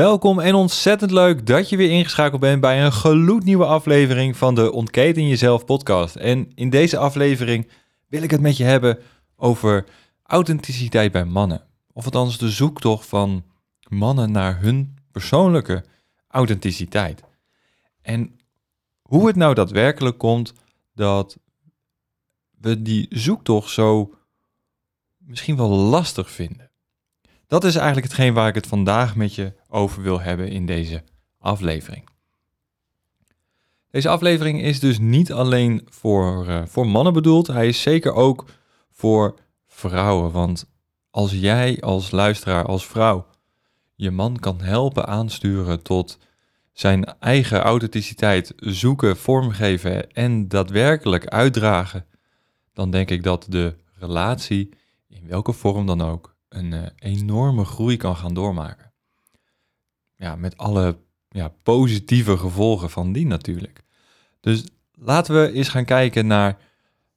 Welkom en ontzettend leuk dat je weer ingeschakeld bent bij een gloednieuwe aflevering van de Ontketen Jezelf podcast. En in deze aflevering wil ik het met je hebben over authenticiteit bij mannen. Of althans de zoektocht van mannen naar hun persoonlijke authenticiteit. En hoe het nou daadwerkelijk komt dat we die zoektocht zo misschien wel lastig vinden. Dat is eigenlijk hetgeen waar ik het vandaag met je over wil hebben in deze aflevering. Deze aflevering is dus niet alleen voor, uh, voor mannen bedoeld, hij is zeker ook voor vrouwen. Want als jij als luisteraar, als vrouw, je man kan helpen aansturen tot zijn eigen authenticiteit zoeken, vormgeven en daadwerkelijk uitdragen, dan denk ik dat de relatie, in welke vorm dan ook, een uh, enorme groei kan gaan doormaken. Ja, met alle ja, positieve gevolgen van die natuurlijk. Dus laten we eens gaan kijken naar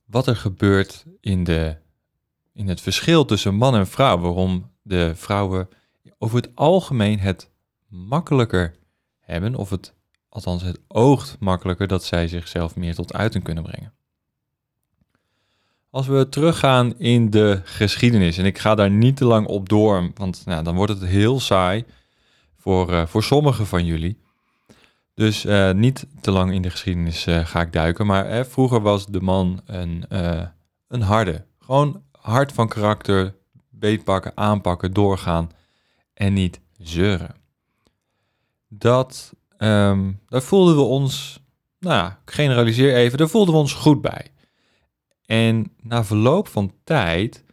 wat er gebeurt in, de, in het verschil tussen man en vrouw. Waarom de vrouwen over het algemeen het makkelijker hebben, of het althans het oogt makkelijker dat zij zichzelf meer tot uiting kunnen brengen. Als we teruggaan in de geschiedenis, en ik ga daar niet te lang op door, want nou, dan wordt het heel saai voor, uh, voor sommigen van jullie. Dus uh, niet te lang in de geschiedenis uh, ga ik duiken, maar vroeger was de man een, een harde. Gewoon hard van karakter, beetpakken, aanpakken, doorgaan en niet zeuren. Dat, um, daar voelden we ons, nou ja, ik generaliseer even, daar voelden we ons goed bij. En na verloop van tijd,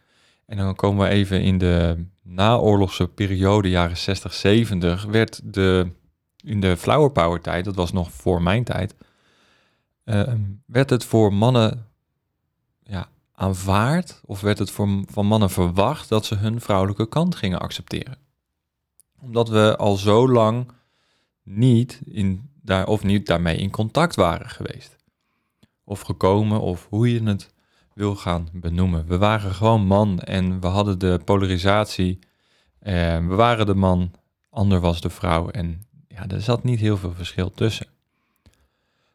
en dan komen we even in de naoorlogse periode, jaren 60, 70, werd de, in de flower power tijd, dat was nog voor mijn tijd, uh, werd het voor mannen ja, aanvaard, of werd het voor, van mannen verwacht dat ze hun vrouwelijke kant gingen accepteren. Omdat we al zo lang niet, in, daar, of niet daarmee in contact waren geweest. Of gekomen, of hoe je het wil gaan benoemen. We waren gewoon man en we hadden de polarisatie. Eh, we waren de man, ander was de vrouw. En ja, er zat niet heel veel verschil tussen.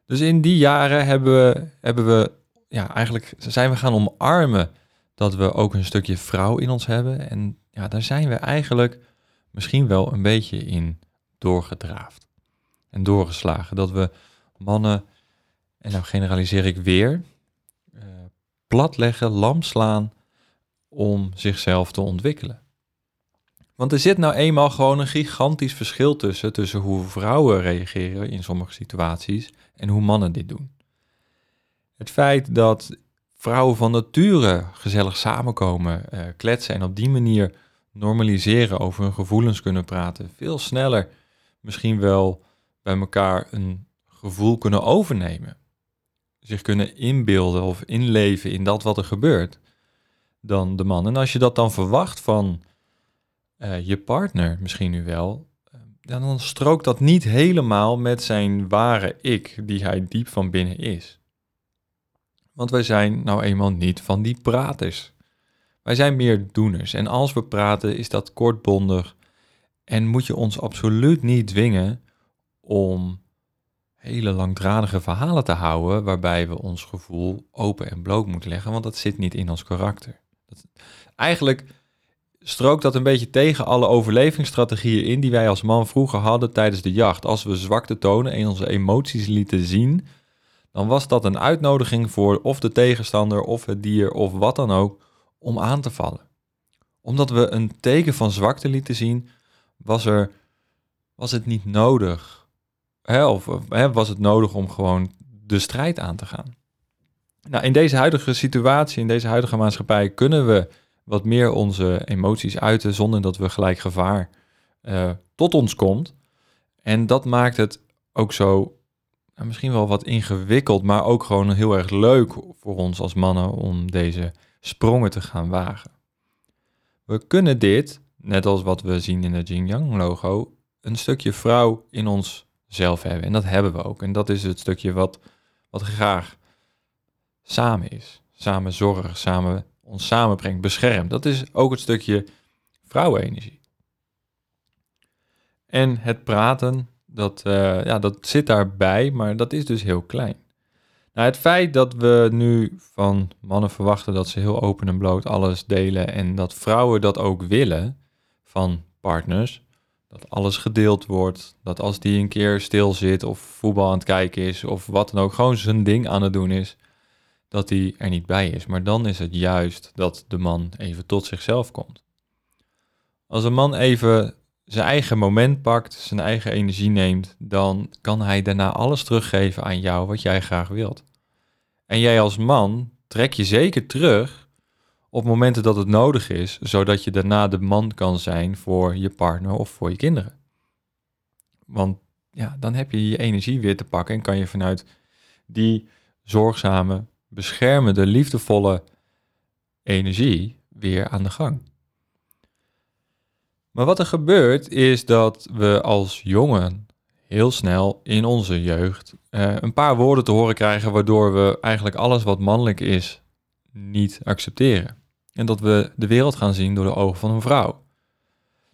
Dus in die jaren hebben we, hebben we ja, eigenlijk zijn we gaan omarmen dat we ook een stukje vrouw in ons hebben. En ja, daar zijn we eigenlijk misschien wel een beetje in doorgedraafd en doorgeslagen. Dat we mannen, en nou generaliseer ik weer, platleggen, lam slaan om zichzelf te ontwikkelen. Want er zit nou eenmaal gewoon een gigantisch verschil tussen, tussen hoe vrouwen reageren in sommige situaties en hoe mannen dit doen. Het feit dat vrouwen van nature gezellig samenkomen, eh, kletsen en op die manier normaliseren over hun gevoelens kunnen praten, veel sneller misschien wel bij elkaar een gevoel kunnen overnemen zich kunnen inbeelden of inleven in dat wat er gebeurt dan de man. En als je dat dan verwacht van uh, je partner, misschien nu wel, uh, dan strookt dat niet helemaal met zijn ware ik, die hij diep van binnen is. Want wij zijn nou eenmaal niet van die praters. Wij zijn meer doeners. En als we praten, is dat kortbondig. En moet je ons absoluut niet dwingen om hele langdradige verhalen te houden waarbij we ons gevoel open en bloot moeten leggen, want dat zit niet in ons karakter. Dat, eigenlijk strookt dat een beetje tegen alle overlevingsstrategieën in die wij als man vroeger hadden tijdens de jacht. Als we zwakte tonen en onze emoties lieten zien, dan was dat een uitnodiging voor of de tegenstander of het dier of wat dan ook om aan te vallen. Omdat we een teken van zwakte lieten zien, was, er, was het niet nodig. Hè, of hè, was het nodig om gewoon de strijd aan te gaan. Nou, in deze huidige situatie, in deze huidige maatschappij, kunnen we wat meer onze emoties uiten zonder dat we gelijk gevaar uh, tot ons komt. En dat maakt het ook zo nou, misschien wel wat ingewikkeld, maar ook gewoon heel erg leuk voor ons als mannen om deze sprongen te gaan wagen. We kunnen dit, net als wat we zien in het Jing Yang logo, een stukje vrouw in ons zelf hebben. En dat hebben we ook. En dat is het stukje wat, wat graag samen is. Samen zorg, samen ons samenbrengt, beschermt. Dat is ook het stukje vrouwenenergie. En het praten, dat, uh, ja, dat zit daarbij, maar dat is dus heel klein. Nou, het feit dat we nu van mannen verwachten dat ze heel open en bloot alles delen en dat vrouwen dat ook willen van partners, dat alles gedeeld wordt, dat als die een keer stil zit of voetbal aan het kijken is of wat dan ook, gewoon zijn ding aan het doen is, dat hij er niet bij is. Maar dan is het juist dat de man even tot zichzelf komt. Als een man even zijn eigen moment pakt, zijn eigen energie neemt, dan kan hij daarna alles teruggeven aan jou wat jij graag wilt. En jij als man trek je zeker terug op momenten dat het nodig is, zodat je daarna de man kan zijn voor je partner of voor je kinderen. Want ja, dan heb je je energie weer te pakken en kan je vanuit die zorgzame, beschermende, liefdevolle energie weer aan de gang. Maar wat er gebeurt is dat we als jongen heel snel in onze jeugd uh, een paar woorden te horen krijgen waardoor we eigenlijk alles wat mannelijk is niet accepteren. En dat we de wereld gaan zien door de ogen van een vrouw.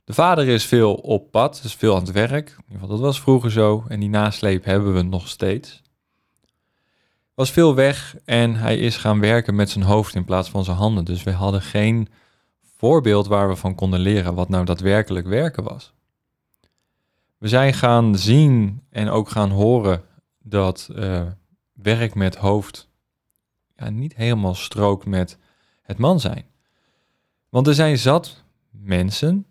De vader is veel op pad, is veel aan het werk. In ieder geval, dat was vroeger zo. En die nasleep hebben we nog steeds was veel weg en hij is gaan werken met zijn hoofd in plaats van zijn handen. Dus we hadden geen voorbeeld waar we van konden leren wat nou daadwerkelijk werken was. We zijn gaan zien en ook gaan horen dat uh, werk met hoofd ja, niet helemaal strookt met het man zijn. Want er zijn zat mensen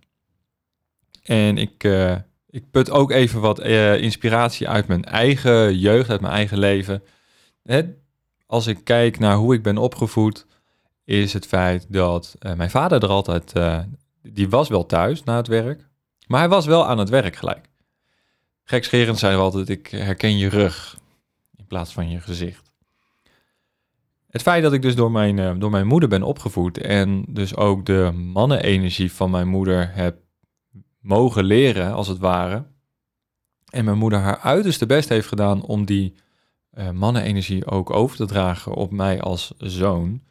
en ik, uh, ik put ook even wat uh, inspiratie uit mijn eigen jeugd, uit mijn eigen leven als ik kijk naar hoe ik ben opgevoed, is het feit dat uh, mijn vader er altijd, die was wel thuis na het werk, maar hij was wel aan het werk gelijk. Gekscherend zei we altijd, ik herken je rug in plaats van je gezicht. Het feit dat ik dus door mijn, uh, door mijn moeder ben opgevoed en dus ook de mannenenergie van mijn moeder heb mogen leren, als het ware, en mijn moeder haar uiterste best heeft gedaan om die uh, mannenenergie ook over te dragen op mij als zoon,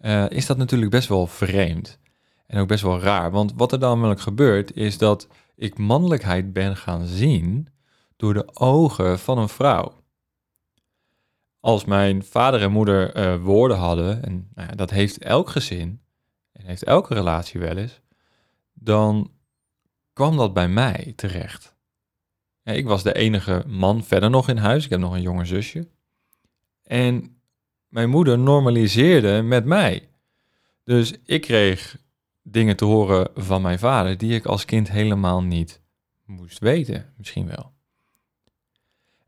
uh, is dat natuurlijk best wel vreemd. En ook best wel raar. Want wat er dan namelijk gebeurt, is dat ik mannelijkheid ben gaan zien door de ogen van een vrouw. Als mijn vader en moeder uh, woorden hadden, en nou ja, dat heeft elk gezin, en heeft elke relatie wel eens, dan kwam dat bij mij terecht ik was de enige man verder nog in huis. Ik heb nog een jonger zusje. En mijn moeder normaliseerde met mij. Dus ik kreeg dingen te horen van mijn vader die ik als kind helemaal niet moest weten, misschien wel.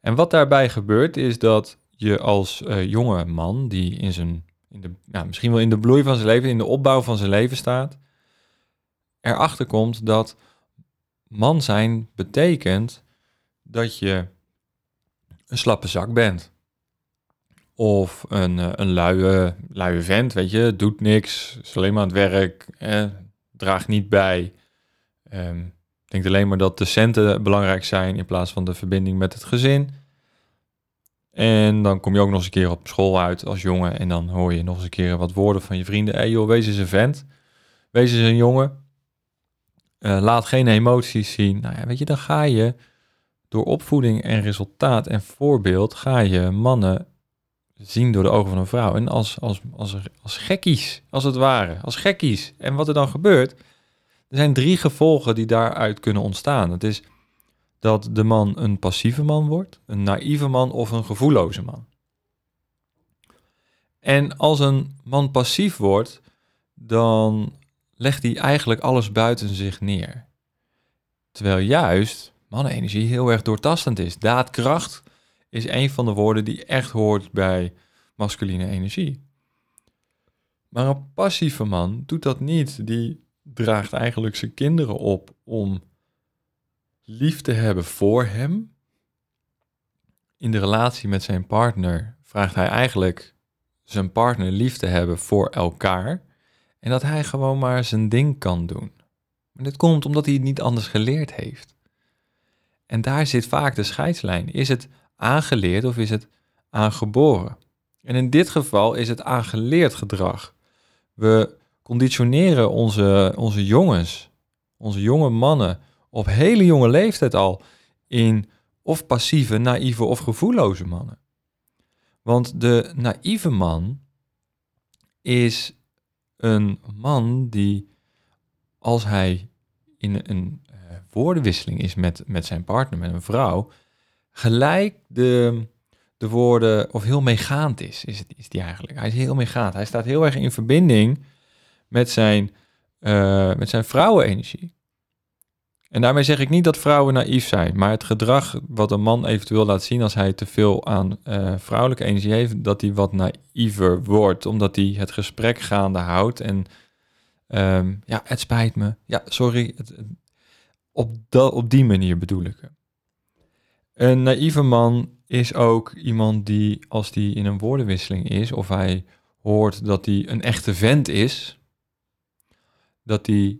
En wat daarbij gebeurt is dat je als uh, jonge man die in zijn, in de, ja, misschien wel in de bloei van zijn leven, in de opbouw van zijn leven staat, erachter komt dat man zijn betekent dat je een slappe zak bent. Of een, eh, een luie, luie vent, weet je, doet niks, is alleen maar aan het werk, eh, draagt niet bij. Um, denkt alleen maar dat de centen belangrijk zijn in plaats van de verbinding met het gezin. En dan kom je ook nog eens een keer op school uit als jongen en dan hoor je nog eens een keer wat woorden van je vrienden. Hé hey joh, wees eens een vent, wees eens een jongen. Uh, laat geen emoties zien. Nou ja, weet je, dan ga je door opvoeding en resultaat en voorbeeld ga je mannen zien door de ogen van een vrouw. En als, als, als, als gekkies, als het ware. Als gekkies. En wat er dan gebeurt, Er zijn drie gevolgen die daaruit kunnen ontstaan. Het is dat de man een passieve man wordt, een naïeve man of een gevoelloze man. En als een man passief wordt, dan legt hij eigenlijk alles buiten zich neer. Terwijl juist mannenenergie heel erg doortastend is. Daadkracht is een van de woorden die echt hoort bij masculine energie. Maar een passieve man doet dat niet. Die draagt eigenlijk zijn kinderen op om lief te hebben voor hem. In de relatie met zijn partner vraagt hij eigenlijk zijn partner lief te hebben voor elkaar. En dat hij gewoon maar zijn ding kan doen. Maar dit komt omdat hij het niet anders geleerd heeft. En daar zit vaak de scheidslijn. Is het aangeleerd of is het aangeboren? En in dit geval is het aangeleerd gedrag. We conditioneren onze, onze jongens, onze jonge mannen, op hele jonge leeftijd al in of passieve, naïeve of gevoelloze mannen. Want de naïeve man is een man die, als hij in een uh, woordenwisseling is met, met zijn partner, met een vrouw, gelijk de, de woorden, of heel meegaand is, is, het, die eigenlijk. Hij is heel meegaand. Hij staat heel erg in verbinding met zijn, uh, met zijn vrouwenenergie. En daarmee zeg ik niet dat vrouwen naïef zijn, maar het gedrag wat een man eventueel laat zien als hij te veel aan uh, vrouwelijke energie heeft, dat hij wat naïver wordt, omdat hij het gesprek gaande houdt. En um, ja, het spijt me. Ja, sorry. Het, op, op die manier bedoel ik. Een naïeve man is ook iemand die, als die in een woordenwisseling is, of hij hoort dat hij een echte vent is, dat hij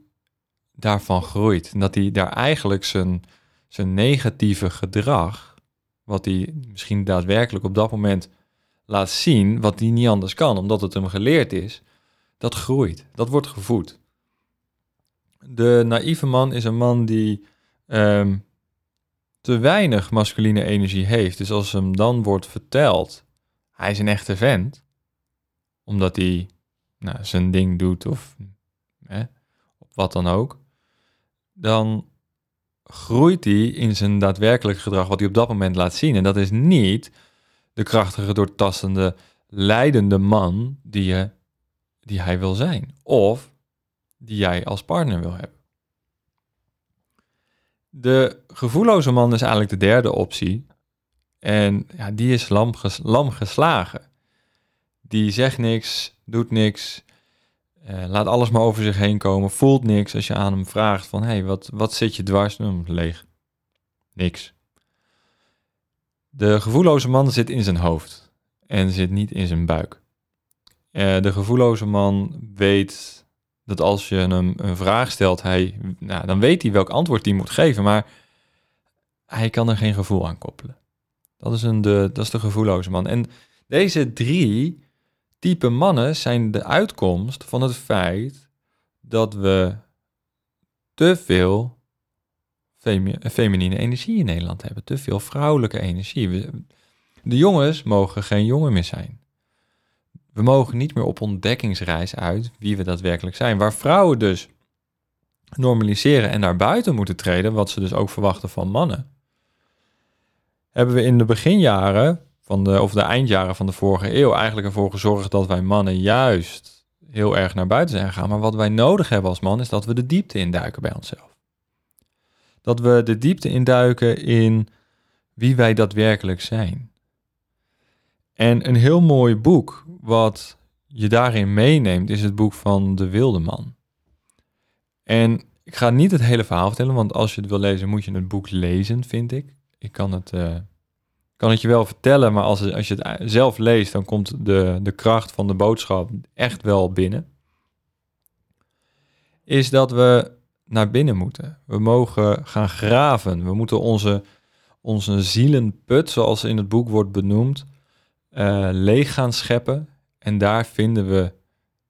daarvan groeit. En dat hij daar eigenlijk zijn, zijn negatieve gedrag, wat hij misschien daadwerkelijk op dat moment laat zien, wat hij niet anders kan, omdat het hem geleerd is, dat groeit. Dat wordt gevoed. De naïeve man is een man die ehm, te weinig masculine energie heeft. Dus als hem dan wordt verteld, hij is een echte vent, omdat hij nou, zijn ding doet of hè, wat dan ook, dan groeit hij in zijn daadwerkelijk gedrag wat hij op dat moment laat zien. En dat is niet de krachtige, doortastende, leidende man die, je, die hij wil zijn. Of die jij als partner wil hebben. De gevoelloze man is eigenlijk de derde optie. En ja, die is lam, lam geslagen. Die zegt niks, doet niks, uh, laat alles maar over zich heen komen, voelt niks als je aan hem vraagt van, hey, wat, wat zit je dwars? Leeg. Niks. De gevoelloze man zit in zijn hoofd en zit niet in zijn buik. Uh, de gevoelloze man weet dat als je hem een vraag stelt, hij, nou, dan weet hij welk antwoord hij moet geven, maar hij kan er geen gevoel aan koppelen. Dat is, een, de, dat is de gevoelloze man. En deze drie type mannen zijn de uitkomst van het feit dat we te veel feminine energie in Nederland hebben. Te veel vrouwelijke energie. de jongens mogen geen jongen meer zijn. We mogen niet meer op ontdekkingsreis uit wie we daadwerkelijk zijn. Waar vrouwen dus normaliseren en naar buiten moeten treden, wat ze dus ook verwachten van mannen, hebben we in de beginjaren van of de eindjaren van de vorige eeuw eigenlijk ervoor gezorgd dat wij mannen juist heel erg naar buiten zijn gegaan. Maar wat wij nodig hebben als man is dat we de diepte induiken bij onszelf. Dat we de diepte induiken in wie wij daadwerkelijk zijn. En een heel mooi boek wat je daarin meeneemt is het boek van De Wilde Man. En ik ga niet het hele verhaal vertellen, want als je het wil lezen moet je het boek lezen, vind ik. Ik kan het uh, kan het je wel vertellen, maar als, als je het zelf leest, dan komt de, de kracht van de boodschap echt wel binnen. Is dat we naar binnen moeten. We mogen gaan graven. We moeten onze, onze zielenput, zoals in het boek wordt benoemd, uh, leeg gaan scheppen. En daar vinden we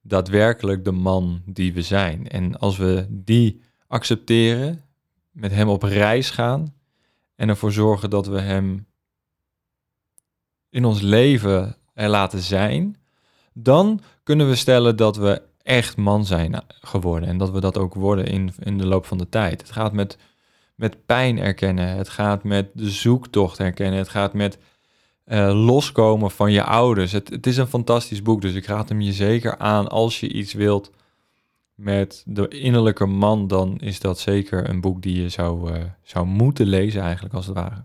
daadwerkelijk de man die we zijn. En als we die accepteren, met hem op reis gaan en ervoor zorgen dat we hem in ons leven er laten zijn, dan kunnen we stellen dat we echt man zijn geworden. En dat we dat ook worden in, in de loop van de tijd. Het gaat met, met pijn erkennen. Het gaat met de zoektocht herkennen. Het gaat met uh, loskomen van je ouders. Het, het is een fantastisch boek, dus ik raad hem je zeker aan. Als je iets wilt met de innerlijke man, dan is dat zeker een boek die je zou, uh, zou moeten lezen, eigenlijk als het ware.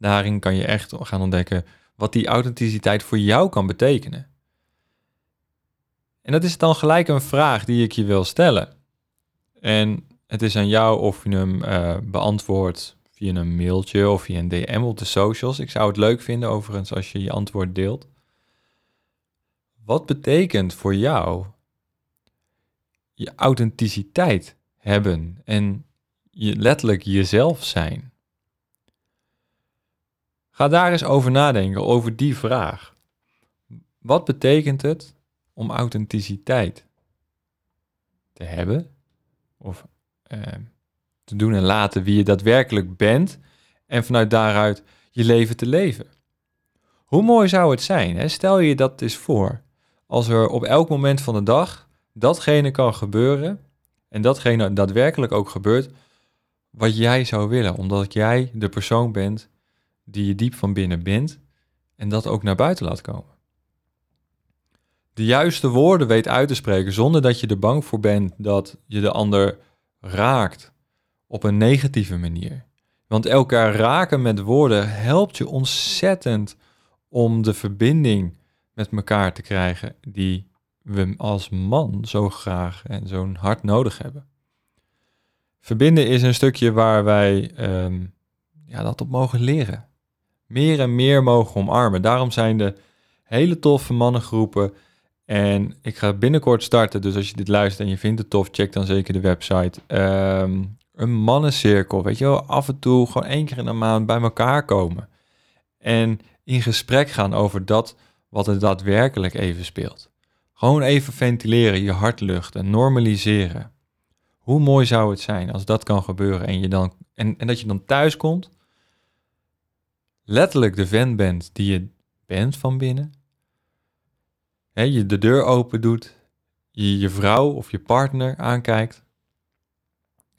Daarin kan je echt gaan ontdekken wat die authenticiteit voor jou kan betekenen. En dat is dan gelijk een vraag die ik je wil stellen. En het is aan jou of je hem uh, beantwoordt via een mailtje of via een DM op de socials. Ik zou het leuk vinden overigens als je je antwoord deelt. Wat betekent voor jou je authenticiteit hebben en je letterlijk jezelf zijn? Ga daar eens over nadenken, over die vraag. Wat betekent het om authenticiteit te hebben? Of uh, te doen en laten wie je daadwerkelijk bent en vanuit daaruit je leven te leven. Hoe mooi zou het zijn, hè? stel je dat eens voor, als er op elk moment van de dag datgene kan gebeuren en datgene daadwerkelijk ook gebeurt wat jij zou willen, omdat jij de persoon bent die je diep van binnen bent en dat ook naar buiten laat komen. De juiste woorden weet uit te spreken zonder dat je er bang voor bent dat je de ander raakt op een negatieve manier. Want elkaar raken met woorden helpt je ontzettend om de verbinding met elkaar te krijgen die we als man zo graag en zo'n hard nodig hebben. Verbinden is een stukje waar wij ehm, ja, dat op mogen leren. Meer en meer mogen omarmen. Daarom zijn de hele toffe mannengroepen. En ik ga binnenkort starten, dus als je dit luistert en je vindt het tof, check dan zeker de website. Um, een mannencirkel, weet je wel, af en toe gewoon één keer in de maand bij elkaar komen. En in gesprek gaan over dat wat er daadwerkelijk even speelt. Gewoon even ventileren, je hart luchten, normaliseren. Hoe mooi zou het zijn als dat kan gebeuren en, je dan, en, en dat je dan thuis komt, letterlijk de vent bent die je bent van binnen. He, je de deur open doet, je je vrouw of je partner aankijkt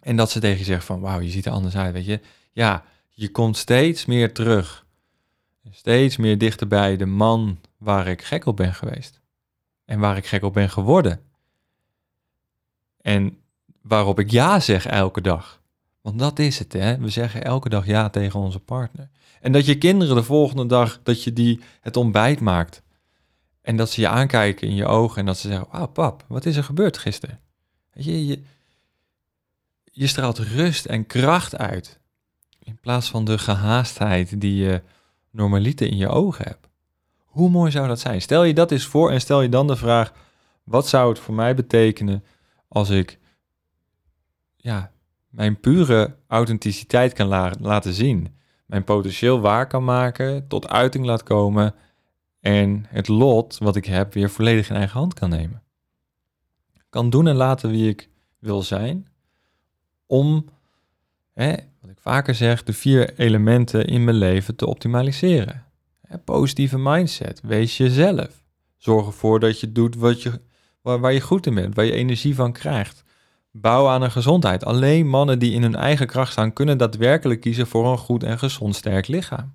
en dat ze tegen je zegt van, wauw, je ziet er anders uit, weet je. Ja, je komt steeds meer terug. Steeds meer dichterbij de man waar ik gek op ben geweest. En waar ik gek op ben geworden. En waarop ik ja zeg elke dag. Want dat is het, hè. We zeggen elke dag ja tegen onze partner. En dat je kinderen de volgende dag, dat je die het ontbijt maakt. En dat ze je aankijken in je ogen en dat ze zeggen, wauw pap, wat is er gebeurd gisteren? Je, je je straalt rust en kracht uit. In plaats van de gehaastheid die je normaliter in je ogen hebt. Hoe mooi zou dat zijn? Stel je dat eens voor en stel je dan de vraag: wat zou het voor mij betekenen als ik ja, mijn pure authenticiteit kan laten zien? Mijn potentieel waar kan maken, tot uiting laat komen en het lot wat ik heb weer volledig in eigen hand kan nemen. Kan doen en laten wie ik wil zijn om, hè, wat ik vaker zeg, de vier elementen in mijn leven te optimaliseren. Positieve mindset, wees jezelf. Zorg ervoor dat je doet wat je, waar je goed in bent, waar je energie van krijgt. Bouw aan een gezondheid. Alleen mannen die in hun eigen kracht staan, kunnen daadwerkelijk kiezen voor een goed en gezond sterk lichaam.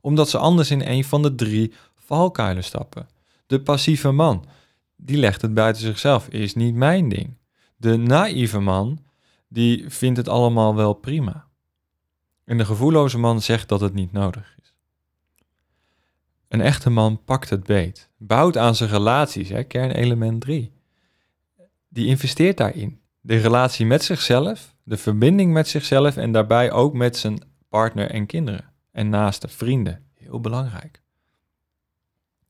Omdat ze anders in een van de drie valkuilen stappen. De passieve man, die legt het buiten zichzelf, is niet mijn ding. De naïeve man die vindt het allemaal wel prima. En de gevoelloze man zegt dat het niet nodig is. Een echte man pakt het beet, bouwt aan zijn relaties, hè, kernelement 3. Die investeert daarin. De relatie met zichzelf, de verbinding met zichzelf en daarbij ook met zijn partner en kinderen. En naaste vrienden, heel belangrijk.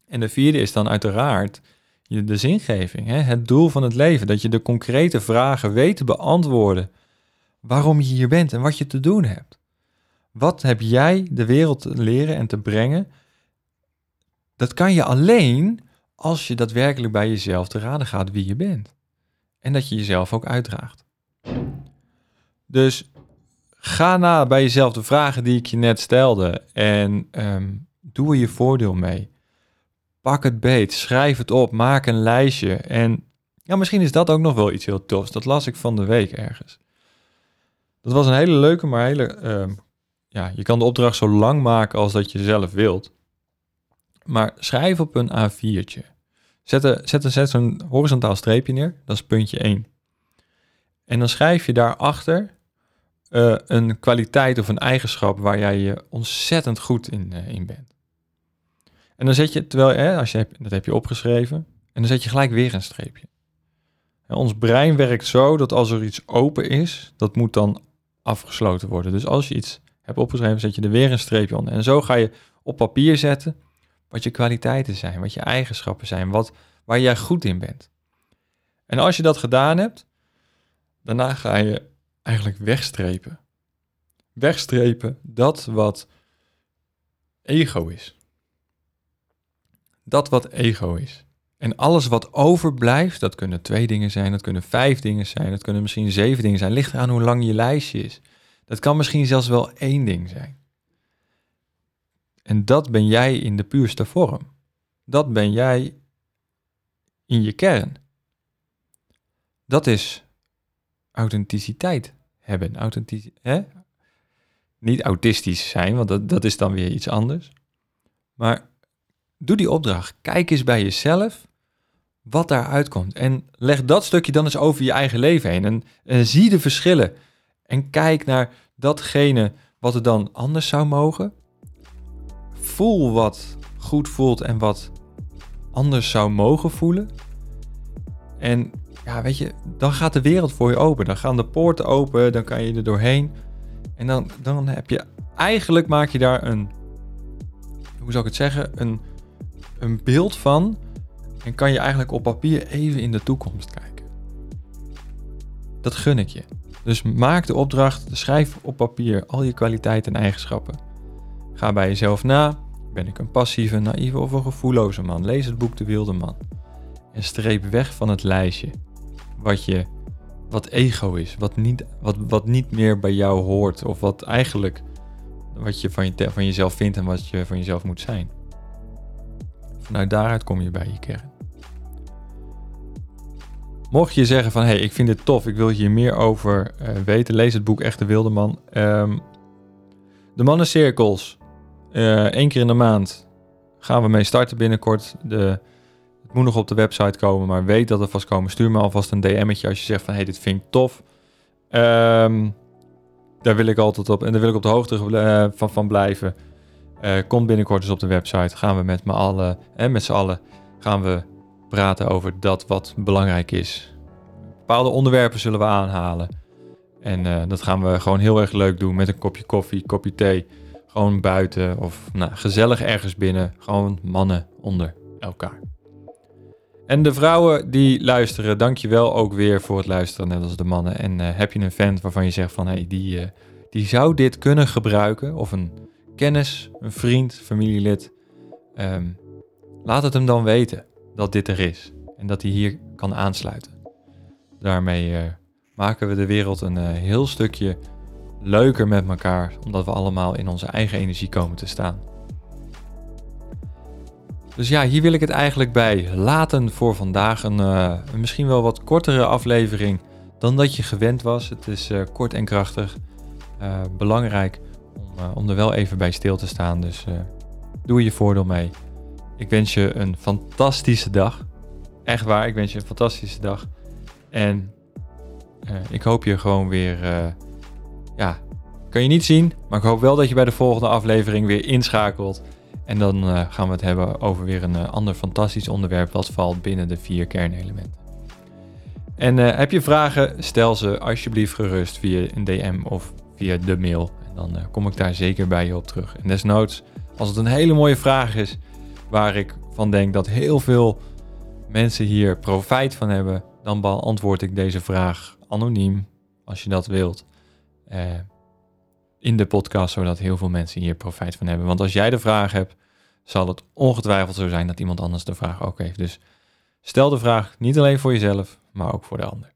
En de vierde is dan uiteraard de zingeving, hè? het doel van het leven. Dat je de concrete vragen weet te beantwoorden. Waarom je hier bent en wat je te doen hebt. Wat heb jij de wereld te leren en te brengen? Dat kan je alleen als je daadwerkelijk bij jezelf te raden gaat wie je bent. En dat je jezelf ook uitdraagt. Dus ga na bij jezelf de vragen die ik je net stelde en um, doe er je voordeel mee. pak het beet, schrijf het op, maak een lijstje. En ja, misschien is dat ook nog wel iets heel tofs. Dat las ik van de week ergens. Dat was een hele leuke, maar hele. ehm, ja, je kan de opdracht zo lang maken als dat je zelf wilt. Maar schrijf op een A4'tje. Zet, er, zet, zet zo'n horizontaal streepje neer. Dat is puntje 1. En dan schrijf je daarachter eh een kwaliteit of een eigenschap waar jij je ontzettend goed in, eh, in bent. En dan zet je, terwijl, hè, als je dat heb je opgeschreven, en dan zet je gelijk weer een streepje. Ons brein werkt zo dat als er iets open is, dat moet dan afgesloten worden. Dus als je iets hebt opgeschreven, zet je er weer een streepje onder. En zo ga je op papier zetten wat je kwaliteiten zijn, wat je eigenschappen zijn, wat, waar jij goed in bent. En als je dat gedaan hebt, daarna ga je eigenlijk wegstrepen. Wegstrepen dat wat ego is. Dat wat ego is. En alles wat overblijft, dat kunnen twee dingen zijn, dat kunnen vijf dingen zijn, dat kunnen misschien zeven dingen zijn. Ligt eraan hoe lang je lijstje is. Dat kan misschien zelfs wel één ding zijn. En dat ben jij in de puurste vorm. Dat ben jij in je kern. Dat is authenticiteit hebben. Authentici hè? Niet autistisch zijn, want dat, dat is dan weer iets anders. Maar doe die opdracht. Kijk eens bij jezelf wat daaruit komt. En leg dat stukje dan eens over je eigen leven heen. En, en zie de verschillen. En kijk naar datgene wat er dan anders zou mogen. Voel wat goed voelt en wat anders zou mogen voelen. En ja, weet je, dan gaat de wereld voor je open. Dan gaan de poorten open, dan kan je er doorheen. En dan, dan heb je, eigenlijk maak je daar een, hoe zou ik het zeggen, een, een beeld van. En kan je eigenlijk op papier even in de toekomst kijken. Dat gun ik je. Dus maak de opdracht, schrijf op papier al je kwaliteiten en eigenschappen. Ga bij jezelf na. Ben ik een passieve, naïeve of een gevoelloze man? Lees het boek De Wilde Man. En streep weg van het lijstje wat je wat ego is, wat niet, wat, wat niet meer bij jou hoort of wat eigenlijk wat je van, je van jezelf vindt en wat je van jezelf moet zijn. Vanuit daaruit kom je bij je kern. Mocht je zeggen van, hé, hey, ik vind dit tof, ik wil hier meer over uh, weten, lees het boek Echte Wildeman. Um, de mannencirkels, uh, één keer in de maand gaan we mee starten binnenkort. De, het moet nog op de website komen, maar weet dat er vast komen. Stuur me alvast een DM'tje als je zegt van, hey, dit vind ik tof. Um, daar wil ik altijd op, en daar wil ik op de hoogte uh, van, van blijven. komt binnenkort dus op de website, gaan we met, allen, en met z'n allen, gaan we praten over dat wat belangrijk is. Bepaalde onderwerpen zullen we aanhalen. En uh, dat gaan we gewoon heel erg leuk doen met een kopje koffie, kopje thee. Gewoon buiten of nou, gezellig ergens binnen. Gewoon mannen onder elkaar. En de vrouwen die luisteren, dank je wel ook weer voor het luisteren, net als de mannen. En uh, heb je een vent waarvan je zegt van, hey, die, uh, die zou dit kunnen gebruiken. Of een kennis, een vriend, familielid. Um, laat het hem dan weten dat dit er is en dat hij hier kan aansluiten. Daarmee uh, maken we de wereld een heel stukje leuker met elkaar, omdat we allemaal in onze eigen energie komen te staan. Dus ja, hier wil ik het eigenlijk bij laten voor vandaag. Een, een misschien wel wat kortere aflevering dan dat je gewend was. Het is kort en krachtig. belangrijk om, om er wel even bij stil te staan. Dus doe je voordeel mee. Ik wens je een fantastische dag. Echt waar, ik wens je een fantastische dag. En ik hoop je gewoon weer. Ja, kan je niet zien, maar ik hoop wel dat je bij de volgende aflevering weer inschakelt. En dan uh, gaan we het hebben over weer een ander fantastisch onderwerp wat valt binnen de vier kernelementen. En heb je vragen, stel ze alsjeblieft gerust via een DM of via de mail. En dan kom ik daar zeker bij je op terug. En desnoods, als het een hele mooie vraag is, waar ik van denk dat heel veel mensen hier profijt van hebben, dan beantwoord ik deze vraag anoniem, als je dat wilt, eh, in de podcast, zodat heel veel mensen hier profijt van hebben. Want als jij de vraag hebt, zal het ongetwijfeld zo zijn dat iemand anders de vraag ook heeft. Dus stel de vraag niet alleen voor jezelf, maar ook voor de ander.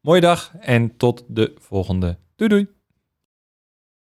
Mooie dag en tot de volgende. Doei doei!